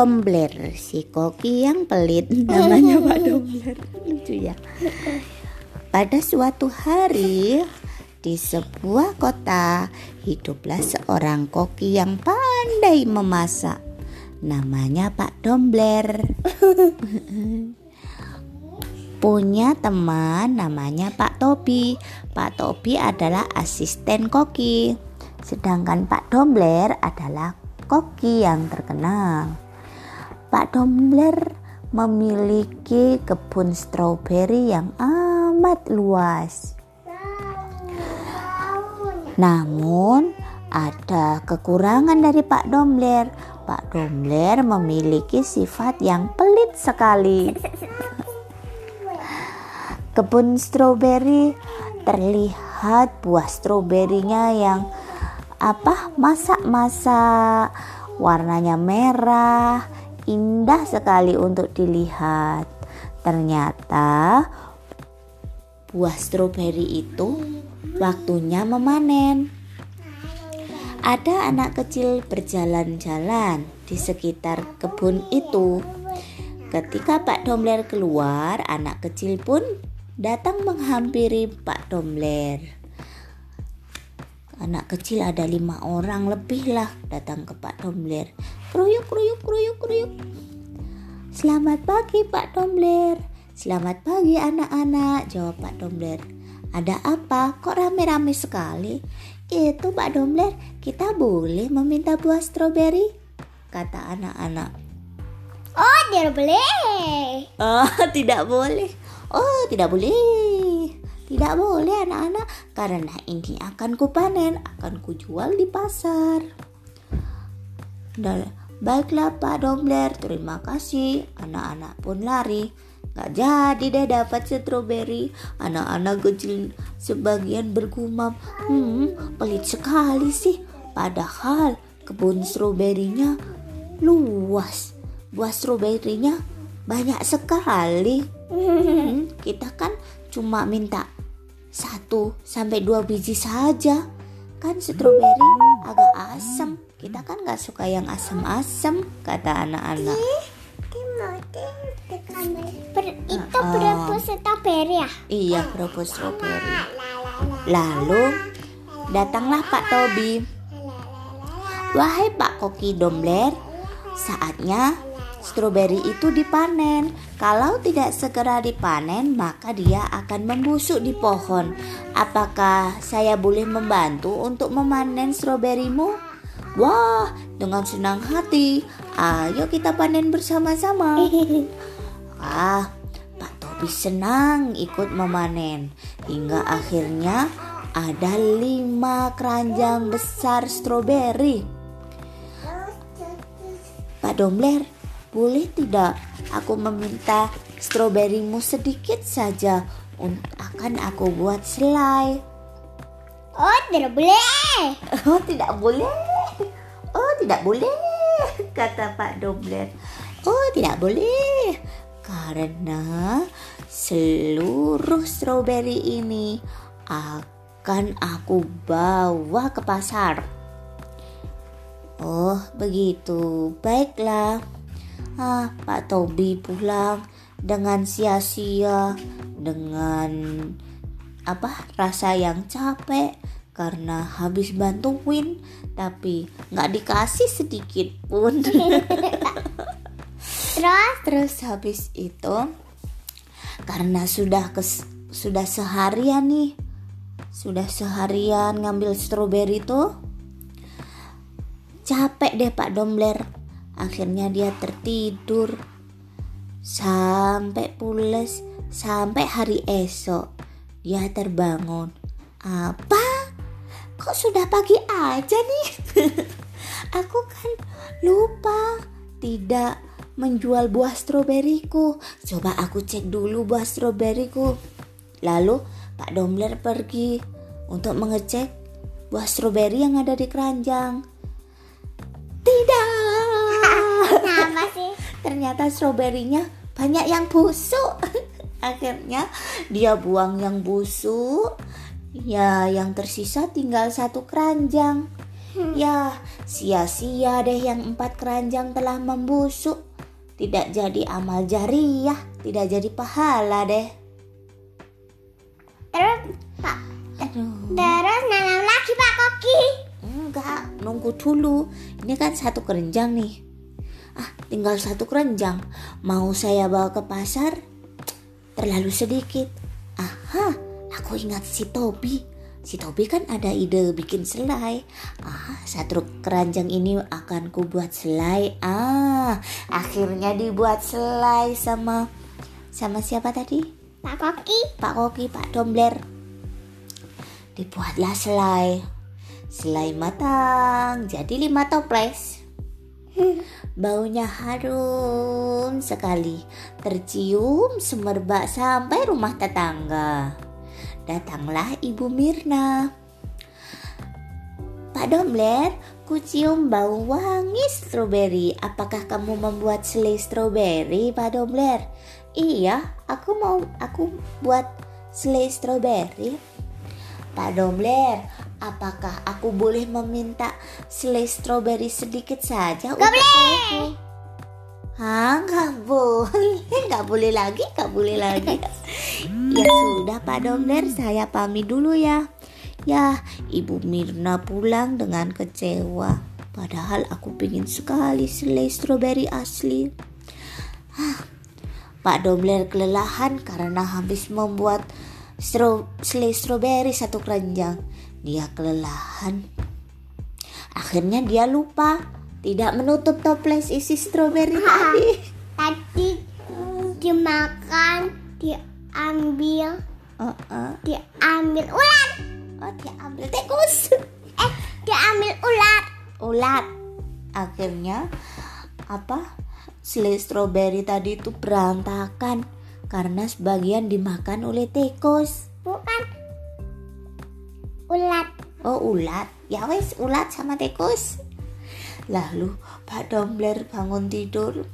Dombler si koki yang pelit. Namanya Pak Dombler. Lucu ya. Pada suatu hari di sebuah kota hiduplah seorang koki yang pandai memasak. Namanya Pak Dombler. Punya teman namanya Pak Tobi. Pak Tobi adalah asisten koki. Sedangkan Pak Dombler adalah koki yang terkenal. Pak Dombler memiliki kebun stroberi yang amat luas. Namun, ada kekurangan dari Pak Dombler. Pak Dombler memiliki sifat yang pelit sekali. Kebun stroberi terlihat buah stroberinya yang apa masak-masak warnanya merah indah sekali untuk dilihat. Ternyata buah stroberi itu waktunya memanen. Ada anak kecil berjalan-jalan di sekitar kebun itu. Ketika Pak Domler keluar anak kecil pun datang menghampiri Pak Domler. Anak kecil ada lima orang lebih lah datang ke Pak Dombler. Kruyuk, kruyuk, kruyuk, kruyuk. Selamat pagi Pak Dombler. Selamat pagi anak-anak, jawab Pak Dombler. Ada apa? Kok rame-rame sekali? Itu Pak Dombler, kita boleh meminta buah stroberi? Kata anak-anak. Oh, tidak boleh. Oh, tidak boleh. Oh, tidak boleh. Tidak boleh anak-anak karena ini akan kupanen, akan kujual di pasar. Dan baiklah Pak Dombler, terima kasih. Anak-anak pun lari. Gak jadi deh dapat stroberi. Anak-anak kecil sebagian bergumam, hmm pelit sekali sih. Padahal kebun stroberinya luas. Buah stroberinya banyak sekali. Hmm, kita kan cuma minta satu sampai dua biji saja kan stroberi agak asam kita kan nggak suka yang asam-asam kata anak-anak. Ber, itu uh, berapa stroberi ya? Iya berapa stroberi. Lalu datanglah Pak Tobi. Wahai Pak Koki Dombler saatnya stroberi itu dipanen. Kalau tidak segera dipanen, maka dia akan membusuk di pohon. Apakah saya boleh membantu untuk memanen stroberimu? Wah, dengan senang hati. Ayo kita panen bersama-sama. Ah, Pak Tobi senang ikut memanen. Hingga akhirnya ada lima keranjang besar stroberi. Pak Dombler, boleh tidak aku meminta stroberimu sedikit saja akan aku buat selai. Oh, tidak boleh. Oh, tidak boleh. Oh, tidak boleh, kata Pak Dobler. Oh, tidak boleh. Karena seluruh stroberi ini akan aku bawa ke pasar. Oh, begitu. Baiklah. Ah, Pak Tobi pulang dengan sia-sia, dengan apa rasa yang capek karena habis bantuin tapi nggak dikasih sedikit pun. terus terus habis itu karena sudah kes, sudah seharian nih sudah seharian ngambil stroberi tuh capek deh Pak Dombler Akhirnya dia tertidur sampai pules sampai hari esok. Dia terbangun. Apa? Kok sudah pagi aja nih? Aku kan lupa tidak menjual buah stroberiku. Coba aku cek dulu buah stroberiku. Lalu Pak Dombler pergi untuk mengecek buah stroberi yang ada di keranjang. Tidak, ternyata stroberinya banyak yang busuk akhirnya dia buang yang busuk ya yang tersisa tinggal satu keranjang Ya, sia-sia deh yang empat keranjang telah membusuk. Tidak jadi amal jariah, tidak jadi pahala deh. Terus Pak, Aduh. terus nanam lagi Pak Koki. Enggak, nunggu dulu. Ini kan satu keranjang nih. Ah, tinggal satu keranjang. Mau saya bawa ke pasar? Terlalu sedikit. Aha, aku ingat si Tobi. Si Tobi kan ada ide bikin selai. Ah, satu keranjang ini akan ku buat selai. Ah, akhirnya dibuat selai sama sama siapa tadi? Pak Koki. Pak Koki, Pak Dombler. Dibuatlah selai. Selai matang, jadi lima toples. Baunya harum sekali, tercium semerbak sampai rumah tetangga. Datanglah Ibu Mirna. Pak Dombler, ku cium bau wangi stroberi. Apakah kamu membuat selai stroberi, Pak Dombler? Iya, aku mau aku buat selai stroberi. Pak Dombler, apakah aku boleh meminta selai stroberi sedikit saja untuk kueku? Hah, nggak boleh, nggak boleh lagi, nggak boleh lagi. ya sudah Pak Dombler, saya pamit dulu ya. Ya, Ibu Mirna pulang dengan kecewa. Padahal aku pingin sekali selai stroberi asli. Hah, Pak Dombler kelelahan karena habis membuat stro selai stroberi satu keranjang. Dia kelelahan. Akhirnya dia lupa tidak menutup toples isi stroberi tadi. Tadi dimakan, diambil, Oh, oh. diambil ulat. oh dia ambil tikus. Eh, diambil ulat. Ulat. Akhirnya apa? Selai stroberi tadi itu berantakan karena sebagian dimakan oleh tikus. Bukan ulat. Oh ulat, ya wes ulat sama tikus. Lalu Pak Dombler bangun tidur.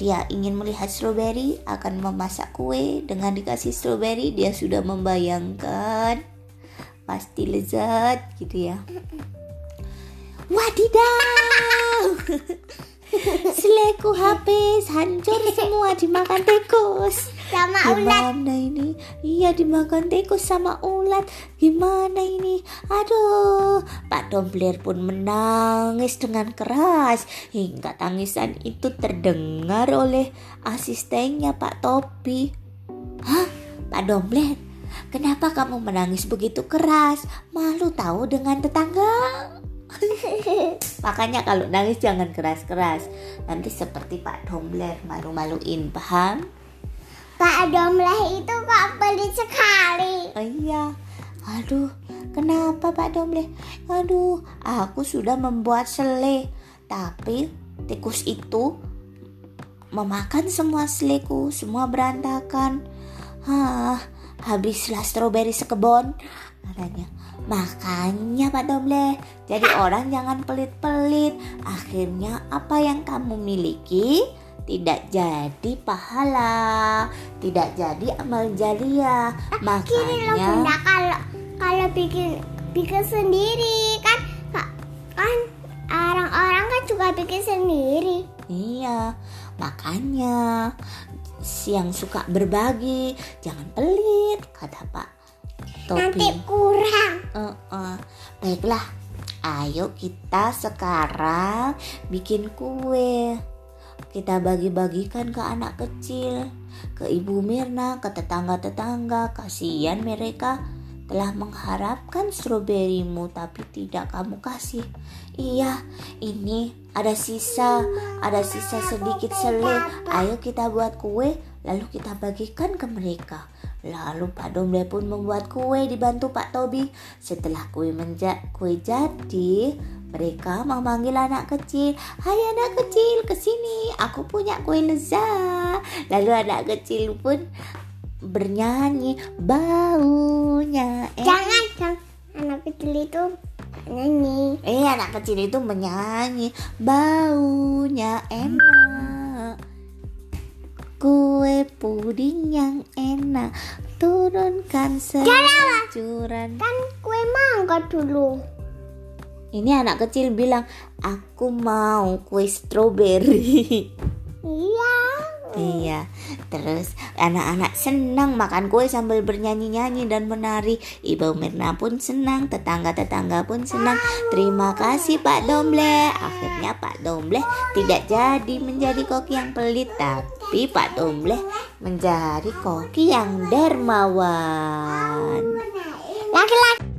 Dia ingin melihat stroberi, akan memasak kue dengan dikasih stroberi. Dia sudah membayangkan pasti lezat gitu ya. Wadidaw, seleku habis, hancur semua dimakan tikus. Sama ulat. Gimana ini? Iya dimakan tikus sama ulat. Gimana ini? Aduh, Pak Dombler pun menangis dengan keras hingga tangisan itu terdengar oleh asistennya Pak Topi. Hah, Pak Dombler? Kenapa kamu menangis begitu keras? Malu tahu dengan tetangga? Makanya kalau nangis jangan keras-keras. Nanti seperti Pak Dombler malu-maluin, paham? Pak Domleh itu kok pelit sekali. Oh iya. Aduh, kenapa Pak Domble? Aduh, aku sudah membuat selai, tapi tikus itu memakan semua seleku, semua berantakan. Hah, habislah stroberi sekebon katanya. Makanya Pak Domble, jadi orang jangan pelit-pelit. Akhirnya apa yang kamu miliki tidak jadi pahala, tidak jadi amal jariah. Makanya bunda kalau kalau bikin bikin sendiri kan ka- kan orang-orang kan juga bikin sendiri. Iya, makanya yang suka berbagi jangan pelit kata Pak Topi. Nanti kurang. Eh, eh. Baiklah, ayo kita sekarang bikin kue. Kita bagi-bagikan ke anak kecil, ke Ibu Mirna, ke tetangga-tetangga. Kasihan mereka telah mengharapkan stroberimu tapi tidak kamu kasih. Iya, ini ada sisa, ada sisa sedikit selai. Ayo kita buat kue, lalu kita bagikan ke mereka. Lalu Pak Domble pun membuat kue dibantu Pak Tobi. Setelah kue menja kue jadi, mereka memanggil anak kecil. Hai anak kecil, ke sini. Aku punya kue lezat. Lalu anak kecil pun bernyanyi baunya enak. Jangan, jangan. Anak kecil itu nyanyi. Eh anak kecil itu menyanyi Baunya enak Kue puding yang enak Turunkan seluncuran Kan kue mangga dulu. Ini anak kecil bilang, aku mau kue stroberi. Iya. Iya, terus anak-anak senang makan kue sambil bernyanyi-nyanyi dan menari. Ibu Mirna pun senang, tetangga-tetangga pun senang. Terima kasih Pak Domble. Akhirnya Pak Domble tidak jadi menjadi koki yang pelit, tapi Pak Domble menjadi koki yang dermawan. Laki-laki